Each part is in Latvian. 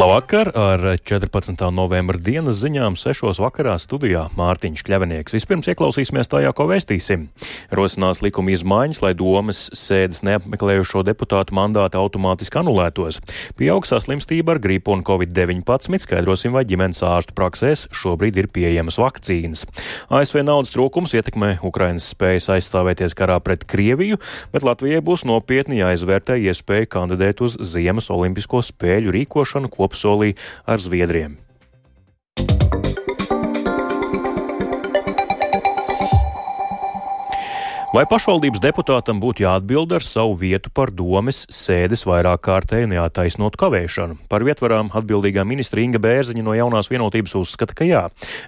Labvakar! Ar 14. novembra dienas ziņām 6. vakarā studijā Mārtiņš Kļavinieks. Vispirms ieklausīsimies tajā, ko vēstīsim. Rosinās likuma izmaiņas, lai domas sēdes neapmeklējušo deputātu mandāti automātiski anulētos. Pieaugsā slimstība ar gripu un covid-19 skaidrosim, vai ģimenes ārstu praksēs šobrīd ir pieejamas vakcīnas. ASV naudas trūkums ietekmē Ukrainas spējas aizstāvēties karā pret Krieviju, bet Latvijai būs nopietni jāizvērtē iespēja kandidēt uz Ziemas Olimpisko spēļu rīkošanu kopsolī ar Zviedriem. Vai pašvaldības deputātam būtu jāatbild ar savu vietu par domes sēdes vairāk kārtēju neataisnot kavēšanu? Par vietvarām atbildīgā ministra Inga Bērziņa no jaunās vienotības uzskata, ka jā.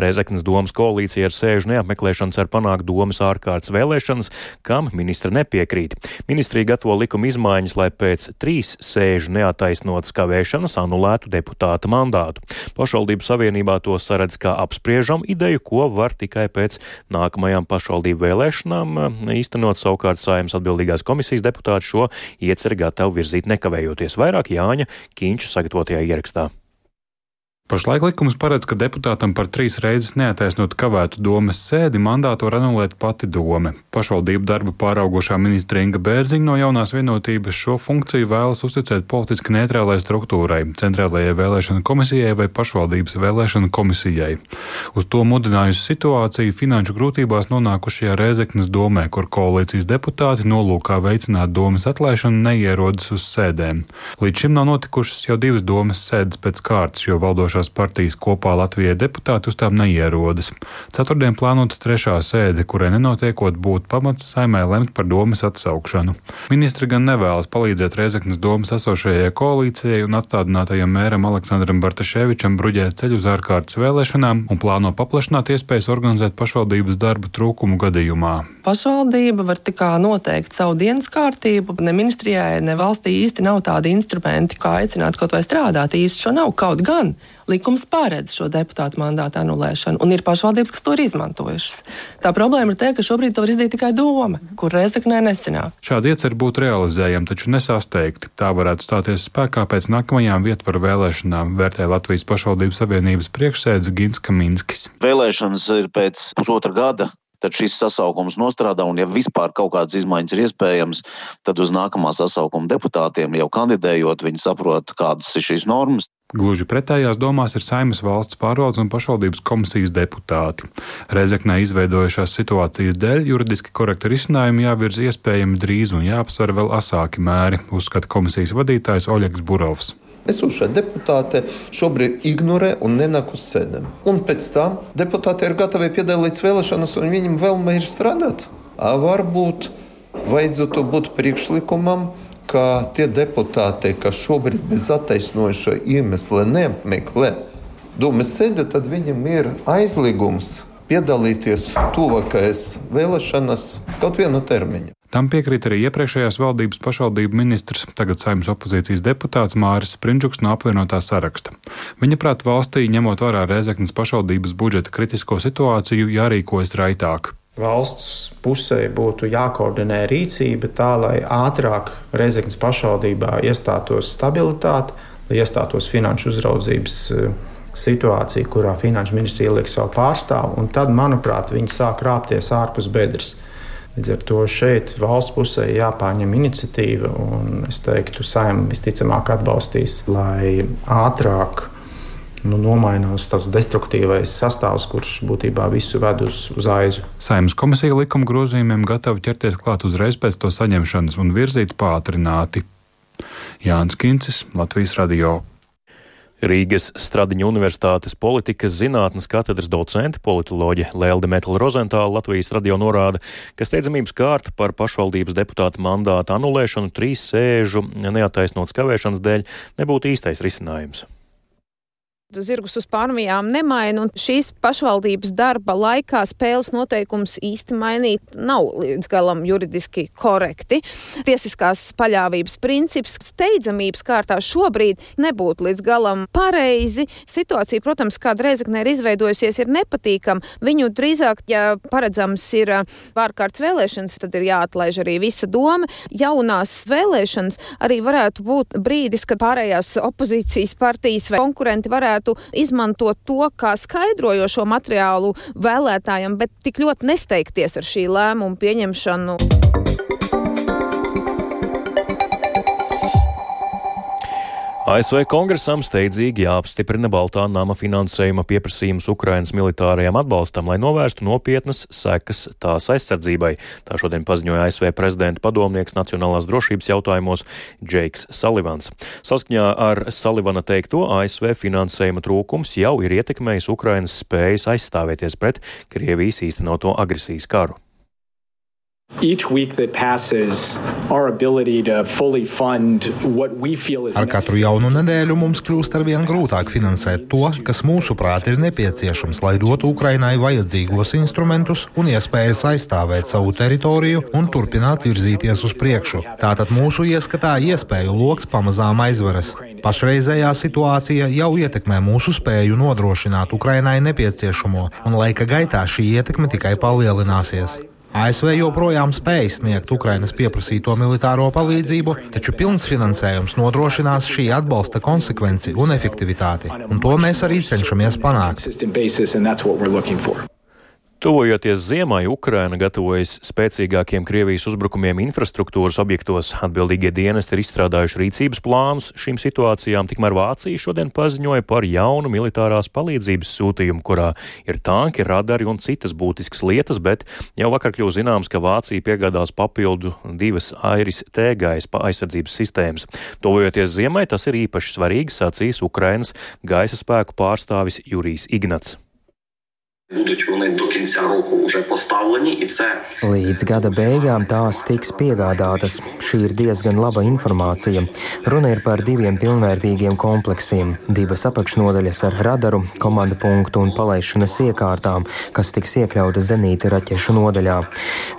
Reizeknas domas koalīcija ar sēžu neapmeklēšanas ar panākt domas ārkārtas vēlēšanas, kam ministra nepiekrīt. Ministrija gatavo likuma izmaiņas, lai pēc trīs sēžu neataisnotas kavēšanas anulētu deputāta mandātu. Pašvaldību savienībā to saredz kā apspriežam ideju, ko var tikai pēc nākamajām pašvaldību vēlēšanām īstenot. Savukārt saimnes atbildīgās komisijas deputāti šo ieceri gatavi virzīt nekavējoties vairāk Jāņa Kīņša sagatavotajā ierakstā. Pašlaik likums paredz, ka deputātam par trīs reizes neataisnot kavētu domes sēdi mandātu var anulēt pati dome. Pašvaldību darbu pāraugošā ministra Inga Bērziņa no jaunās vienotības šo funkciju vēlas uzticēt politiski neitrālai struktūrai, centrālajai vēlēšana komisijai vai pašvaldības vēlēšana komisijai. Uz to mudinājusi situācija finanšu grūtībās nonākušajā Rēzeknas domē, kur koalīcijas deputāti nolūkā veicināt domas atlaišanu neierodas uz sēdēm. Līdz šim nav notikušas jau divas domas sēdes pēc kārtas, jo valdošā valdošās partijas kopā Latvijai deputāti uz tām neierodas. Ceturtdien plānota trešā sēde, kurai nenotiekot būtu pamats saimē lemt par domas atsaukšanu. Ministri gan nevēlas palīdzēt Reizeknas domas esošajai koalīcijai un atstādinātajam mēram Aleksandram Bartaševičam bruģēt ceļu uz ārkārtas vēlēšanām un plāno paplašināt iespējas organizēt pašvaldības darbu trūkumu gadījumā. Pašvaldība var tikai noteikt savu dienas kārtību. Ne ministrijai, ne valstī īsti nav tādi instrumenti, kā aicināt kaut vai strādāt. Īsti šo nav. Kaut gan likums paredz šo deputātu mandātu anulēšanu, un ir pašvaldības, kas to ir izmantojušas. Tā problēma ir tā, ka šobrīd to var izdarīt tikai doma, kur reizeknē nesenāk. Šādi ieceri būtu realizējami, taču nesasteigti. Tā varētu stāties spēkā pēc nākamajām vietvaru vēlēšanām, vērtē Latvijas pašvaldības savienības priekšsēdz Gins Kaminskis. Vēlēšanas ir pēc pusotra gada tad šis sasaukums nostrādā, un ja vispār kaut kādas izmaiņas ir iespējams, tad uz nākamā sasaukuma deputātiem jau kandidējot, viņi saprot, kādas ir šīs normas. Gluži pretējās domās ir Saimas valsts pārvaldes un pašvaldības komisijas deputāti. Reizeknē izveidojušās situācijas dēļ juridiski korekti risinājumi jāvirza iespējami drīz un jāapsver vēl asāki mēri, uzskata komisijas vadītājs Oļegs Burovs. Esošā deputāte šobrīd ignorē un nenāk uz sēdēm. Un pēc tam deputāti ir gatavi piedalīties vēlēšanās, un viņiem vēlme ir strādāt. Varbūt vajadzētu būt priekšlikumam, ka tie deputāti, kas šobrīd bez attaisnojoša iemesla neapmeklē domas sēdi, tad viņam ir aizliegums piedalīties tuvākajās vēlēšanās kaut vienu termiņu. Tam piekrīt arī iepriekšējās valdības pašvaldību ministrs, tagad saimnes opozīcijas deputāts Māris Sprindžuks no apvienotā saraksta. Viņa prāt valstī, ņemot vērā Rēzeknas pašvaldības budžeta kritisko situāciju, jārīkojas raitāk valsts pusē būtu jākoordinē rīcība tā, lai ātrāk Reizeknas pašvaldībā iestātos stabilitāte, lai iestātos finanšu uzraudzības eh, situācija, kurā finanšu ministrija ieliek savu pārstāvu, un tad, manuprāt, viņi sāk rāpties ārpus bedres. Līdz ar to šeit valsts pusē jāpārņem iniciatīva, un es teiktu, saimnieks visticamāk atbalstīs, lai ātrāk nu, nomainās tas destruktīvais sastāvs, kurš būtībā visu ved uz, uz aizu. Saimnes komisija likuma grozījumiem gatava ķerties klāt uzreiz pēc to saņemšanas un virzīt pātrināti. Jānis Kincis, Latvijas Radio. Rīgas Stradiņa Universitātes politikas zinātnes katedras docente, politoloģe Lelde Metla Rozentāla Latvijas radio norāda, ka steidzamības kārta par pašvaldības deputāta mandāta anulēšanu trīs sēžu neataisnotas kavēšanas dēļ nebūtu īstais risinājums. Zirgus uz pārmijām nemaina, un šīs pašvaldības darba laikā spēles noteikums īsti mainīt nav līdz galam juridiski korekti. Tiesiskās paļāvības princips steidzamības kārtā šobrīd nebūtu līdz galam pareizi. Situācija, protams, kāda Reizeknē ir izveidojusies, ir nepatīkama. Viņu drīzāk, ja paredzams ir vārkārts vēlēšanas, tad ir jāatlaiž arī visa doma. Jaunās vēlēšanas arī varētu būt brīdis, kad pārējās opozīcijas partijas vai konkurenti varētu varētu izmantot to kā skaidrojošo materiālu vēlētājiem, bet tik ļoti nesteigties ar šī lēmuma pieņemšanu. ASV kongresam steidzīgi jāapstiprina Baltā nama finansējuma pieprasījums Ukrainas militārajam atbalstam, lai novērstu nopietnas sekas tās aizsardzībai. Tā šodien paziņoja ASV prezidenta padomnieks nacionālās drošības jautājumos Džeiks Salivans. Saskaņā ar Salivana teikto ASV finansējuma trūkums jau ir ietekmējis Ukrainas spējas aizstāvēties pret Krievijas īstenoto agresijas karu. Ar katru jaunu nedēļu mums kļūst arvien grūtāk finansēt to, kas mūsuprāt ir nepieciešams, lai dotu Ukrainai vajadzīgos instrumentus un iespējas aizstāvēt savu teritoriju un turpināt virzīties uz priekšu. Tātad mūsu ieskatā iespēju lokus pamazām aizveras. Pašreizējā situācija jau ietekmē mūsu spēju nodrošināt Ukrainai nepieciešamo, un laika gaitā šī ietekme tikai palielināsies. ASV joprojām spēj sniegt Ukrainas pieprasīto militāro palīdzību, taču pilns finansējums nodrošinās šī atbalsta konsekvenci un efektivitāti, un to mēs arī cenšamies panākt. Tuvojoties ziemai, Ukraina gatavojas spēcīgākiem Krievijas uzbrukumiem infrastruktūras objektos. Atbildīgie dienesti ir izstrādājuši rīcības plānus šīm situācijām, tikmēr Vācija šodien paziņoja par jaunu militārās palīdzības sūtījumu, kurā ir tanki, radari un citas būtiskas lietas, bet jau vakar kļūst zināms, ka Vācija piegādās papildu divas airis tēgais aizsardzības sistēmas. Tuvojoties ziemai, tas ir īpaši svarīgi, sacīs Ukrainas gaisa spēku pārstāvis Jurijs Ignats. Будуть вони до кінця року вже поставлені, і це līdz gada beigām tās tiks piegādātas. Šī ir diezgan laba informācija. Runa ir par diviem pilnvērtīgiem kompleksiem - divas apakšnodaļas ar radaru, komanda punktu un palaišanas iekārtām, kas tiks iekļautas zenīta raķešu nodaļā.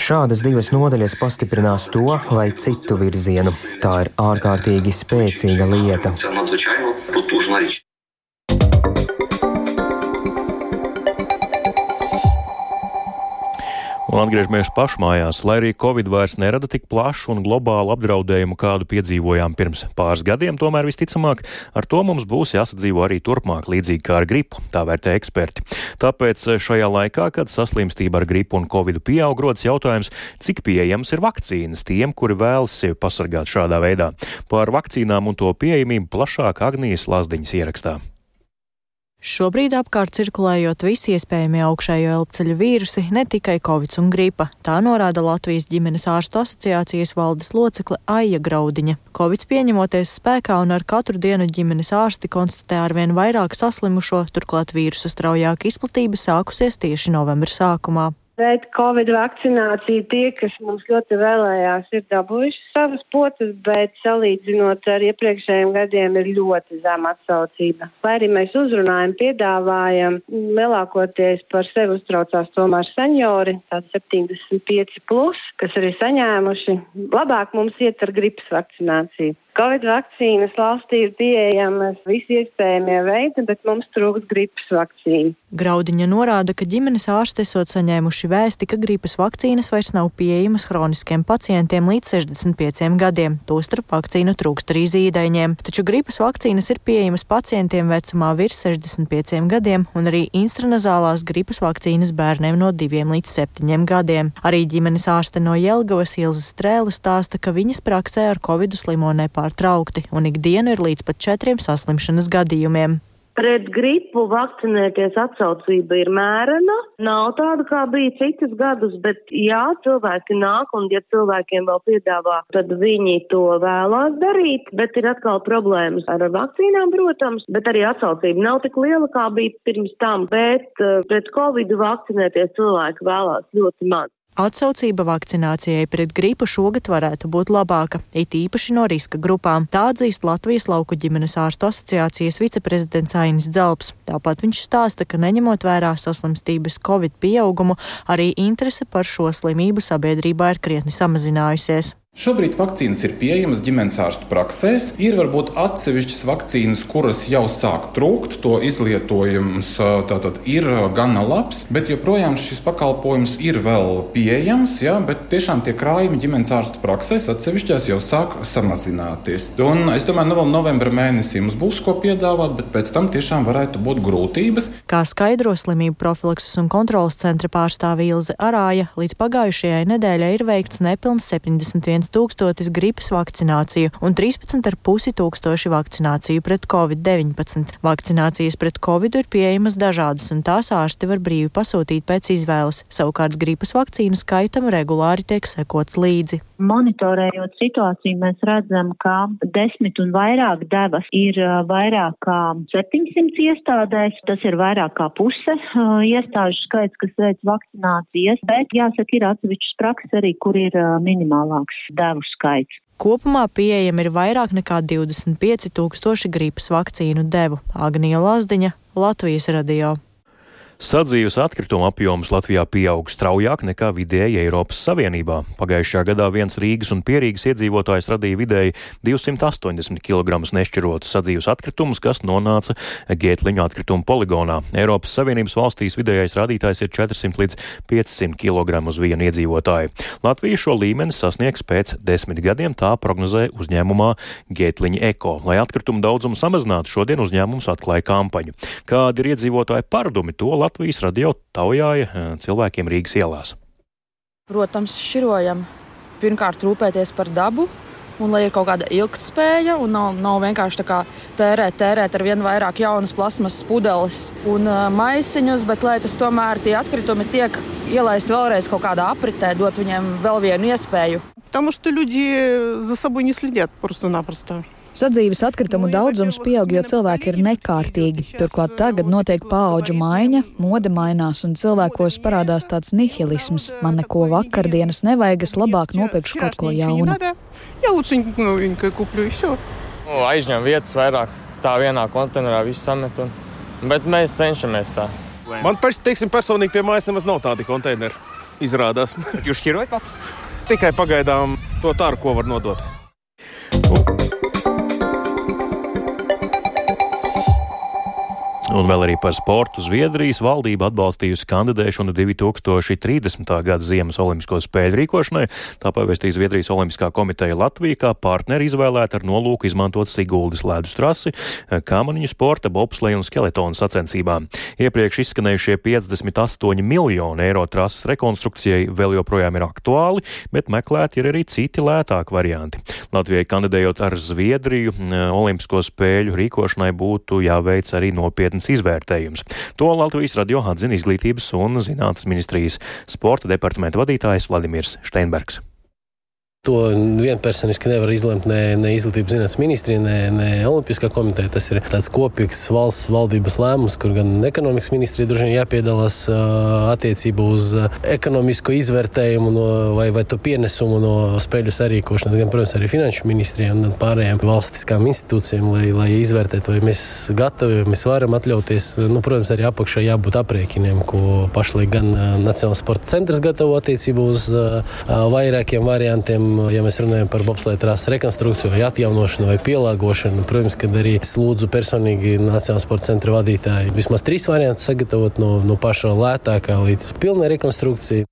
Šādas divas nodaļas pastiprinās to vai citu virzienu. Tā ir ārkārtīgi spēcīga lieta. Un atgriežamies pašmājās, lai arī Covid vairs nerada tik plašu un globālu apdraudējumu, kādu piedzīvojām pirms pāris gadiem, tomēr visticamāk ar to mums būs jāsadzīvo arī turpmāk, līdzīgi kā ar gripu, tā vērtē eksperti. Tāpēc šajā laikā, kad saslimstība ar gripu un Covid pieaug, rodas jautājums, cik pieejams ir vakcīnas tiem, kuri vēlas sevi pasargāt šādā veidā. Par vakcīnām un to pieejamību plašāk Agnijas Lazdiņas ierakstā. Šobrīd apkārt cirkulējot visi iespējamie augšējo elpceļu vīrusi, ne tikai covid un gripa. Tā norāda Latvijas ģimenes ārstu asociācijas valdes locekle Aija Graudiņa. Covid pieņemoties spēkā un ar katru dienu ģimenes ārsti konstatē arvien vairāk saslimušo, turklāt vīrusa straujāka izplatība sākusies tieši novembra sākumā. Bet Covid vakcinācija tie, kas mums ļoti vēlējās, ir dabūjuši savas potes, bet salīdzinot ar iepriekšējiem gadiem, ir ļoti zema atsaucība. Lai arī mēs uzrunājam, piedāvājam, lielākoties par sevi uztraucās tomēr seniori, tādi 75, plus, kas arī saņēmuši. Labāk mums iet ar gripas vakcināciju. Covid vakcīnas valstī ir pieejamas visi iespējamie veidi, bet mums trūkst gripas vakcīnu. Graudiņa norāda, ka ģimenes ārsti esot saņēmuši vēsti, ka gripas vakcīnas vairs nav pieejamas hroniskiem pacientiem līdz 65 gadiem, tostarp vakcīnu trūkst arī zīdaiņiem. Taču gripas vakcīnas ir pieejamas pacientiem vecumā virs 65 gadiem un arī instranazālās gripas vakcīnas bērniem no 2 līdz 7 gadiem. Arī ģimenes ārste no Jelgavas Ilzas Strēlu stāsta, ka viņas praksē ar covidu slimo nepārtraukti un ikdienu ir līdz pat četriem saslimšanas gadījumiem. Pret gripu vakcinēties atsaucība ir mērena. Nav tāda, kā bija citus gadus, bet jā, cilvēki nāk un ja cilvēkiem vēl piedāvā, tad viņi to vēlās darīt. Bet ir atkal problēmas ar vakcīnām, protams, bet arī atsaucība nav tik liela, kā bija pirms tam. Bet uh, pret covid vakcinēties cilvēki vēlās ļoti maz. Atsaucība vakcinācijai pret gripu šogad varētu būt labāka, it īpaši no riska grupām. Tā atzīst Latvijas lauku ģimenes ārstu asociācijas viceprezidents Ainis Dzelps. Tāpat viņš stāsta, ka neņemot vērā saslimstības Covid pieaugumu, arī interese par šo slimību sabiedrībā ir krietni samazinājusies. Šobrīd vakcīnas ir pieejamas ģimenes ārstu praksēs. Ir varbūt atsevišķas vakcīnas, kuras jau sāk trūkt. To izlietojums tātad ir gana labs, bet joprojām šis pakalpojums ir vēl pieejams. Ja, bet tiešām tie krājumi ģimenes ārstu praksēs atsevišķās jau sāk samazināties. Un es domāju, nu vēl novembra mēnesī mums būs ko piedāvāt, bet pēc tam tiešām varētu būt grūtības. Kā skaidro slimību profilakses un kontrolas centra pārstāvja Ilze Arāja, līdz pagājušajai nedēļai ir veikts nepilns 71 tūkstotis gripas vakcināciju un 13,5 tūkstoši vakcināciju pret covid-19. Vakcinācijas pret covid ir pieejamas dažādas, un tās ārsti var brīvi pasūtīt pēc izvēles. Savukārt gripas vakcīnu skaitam regulāri tiek sekots līdzi. Monitorējot situāciju, mēs redzam, ka desmit un vairāk devas ir vairāk kā 700 iestādēs. Tas ir vairāk kā puse iestāžu skaits, kas veic vakcinācijas, bet jāsaka, ir atsevišķas prakses arī, kur ir minimālāks devu skaits. Kopumā pieejami ir vairāk nekā 25 tūkstoši gripas vakcīnu devu. Agnija Lazdiņa, Latvijas radio. Sadzīves atkrituma apjoms Latvijā pieaug straujāk nekā vidēji Eiropas Savienībā. Pagājušajā gadā viens Rīgas un Pierīgas iedzīvotājs radīja vidēji 280 kg nešķirotus sadzīves atkritumus, kas nonāca Gētliņu atkrituma poligonā. Eiropas Savienības valstīs vidējais rādītājs ir 400 līdz 500 kg uz vienu iedzīvotāju. Latvija šo līmeni sasniegs pēc desmit gadiem, tā prognozē uzņēmumā Gētliņa Eko. Lai atkritumu daudzumu samazinātu, šodien uzņēmums atklāja kampaņu. Kādi ir iedzīvotāju paradumi to Latvijas radio taujāja cilvēkiem Rīgas ielās. Protams, šķirojam. Pirmkārt, rūpēties par dabu, un lai ir kaut kāda ilgspēja, un nav, nav vienkārši tā kā tērēt, tērēt ar vien vairāk jaunas plasmas pudeles un uh, maisiņus, bet lai tas tomēr tie atkritumi tiek ielaisti vēlreiz kaut kādā apritē, dot viņiem vēl vienu iespēju. Потому что люди за собой не следят просто-напросто. Sadzīves atkritumu daudzums pieaug, jo cilvēki ir nekārtīgi. Turklāt tagad notiek paauģu maiņa, mode mainās un cilvēkos parādās tāds nihilisms. Man neko vakardienas nevajag, es labāk nopirkšu kaut ko jaunu. Nu, aizņem vietas vairāk, tā vienā konteinerā viss samet. Un... Bet mēs cenšamies tā. Man pers, teiksim, personīgi pie mājas nemaz nav tādi konteineri. Izrādās. Jūs šķirojat pats? Tikai pagaidām to tāru, ko var nodot. Un vēl arī par sportu. Zviedrijas valdība atbalstījusi kandidēšanu 2030. gada Ziemas Olimpisko spēļu rīkošanai. Tā pavēstīja Zviedrijas Olimpiskā komiteja Latvija kā partneri izvēlēta ar nolūku izmantot Siguldas ledus trasi, kamaniņu sporta, bobsleju un skeletonu sacensībām. Iepriekš izskanējušie 58 miljoni eiro trases rekonstrukcijai vēl joprojām ir aktuāli, bet meklēti ir arī citi lētāki varianti. Latvijai kandidējot ar Zviedriju Olimpisko spēļu rīkošanai būtu jāveic arī nopietni nopietns izvērtējums. To Latvijas radio atzina Izglītības un zinātnes ministrijas sporta departamenta vadītājs Vladimirs Steinbergs. To vienpersoniski nevar izlemt ne, ne Izglītības zinātnes ministrija, ne, ne Olimpiskā komiteja. Tas ir tāds kopīgs valsts valdības lēmums, kur gan ekonomikas ministrija droši vien jāpiedalās uh, attiecībā uz uh, ekonomisko izvērtējumu no, vai, vai to pienesumu no spēļu sarīkošanas, gan, protams, arī finanšu ministrijai un pārējām valstiskām institūcijām, lai, lai izvērtētu, vai mēs gatavi, vai mēs varam atļauties. Nu, protams, arī apakšā jābūt aprēķiniem, ko pašlaik gan uh, Nacionālais sporta centrs gatavo attiecībā uz vairākiem variantiem ja mēs runājam par bobslēju trases rekonstrukciju, vai atjaunošanu, vai pielāgošanu, protams, kad arī es lūdzu personīgi Nacionālā sporta centra vadītāju vismaz trīs variantus sagatavot no, no paša lētākā līdz pilnai rekonstrukcijai.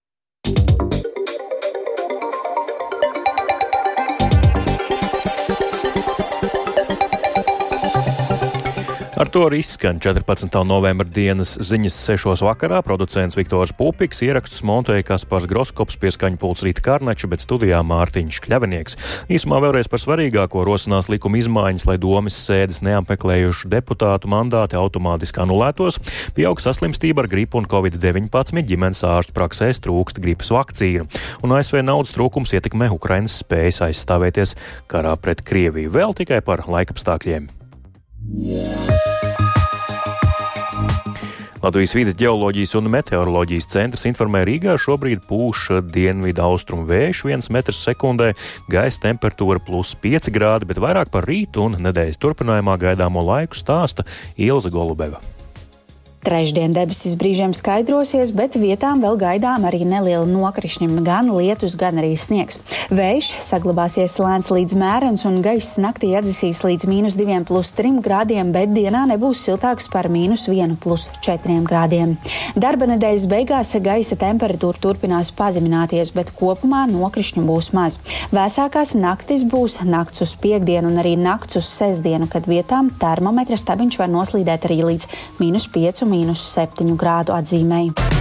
Ar to arī izskan 14. novembra dienas ziņas 6. vakarā. Producents Viktors Pupiks ierakstus montēja Kaspars Groskops, pieskaņu pults Rīta Kārnača, bet studijā Mārtiņš Kļavinieks. Īsumā vēlreiz par svarīgāko rosinās likuma izmaiņas, lai domas sēdes neapmeklējušu deputātu mandāti automātiski anulētos, pieaug saslimstība ar gripu un covid-19, ģimenes ārstu praksēs trūkst gripas vakcīnu, un ASV naudas trūkums ietekmē Ukrainas spējas aizstāvēties karā pret Krieviju. Vēl tikai par laikapstākļiem. Latvijas vidas geoloģijas un meteoroloģijas centrs informē Rīgā šobrīd pūš dienvidu austrumu vējš 1 metrs sekundē, gaisa temperatūra plus 5 grādi, bet vairāk par rītu un nedēļas turpinājumā gaidāmo laiku stāsta Ilza Golubeva. Trešdien debesis brīžiem skaidrosies, bet vietām vēl gaidām arī neliela nokrišņa, gan lietus, gan arī sniegs. Vējš saglabāsies lēns līdz mērens, un gaiss naktī atdzisīs līdz mīnus 2,3 grādiem, bet dienā nebūs siltāks par mīnus 1,4 grādiem. Darba nedēļas beigās gaisa temperatūra turpinās pazemināties, bet kopumā nokrišņu būs maz. Vēsākās naktis būs nakts uz piekdienu un arī nakts uz sestdienu, kad vietām termometra stabiņš var noslīdēt arī līdz mīnus 5 mīnus 7 grādu atzīmēji.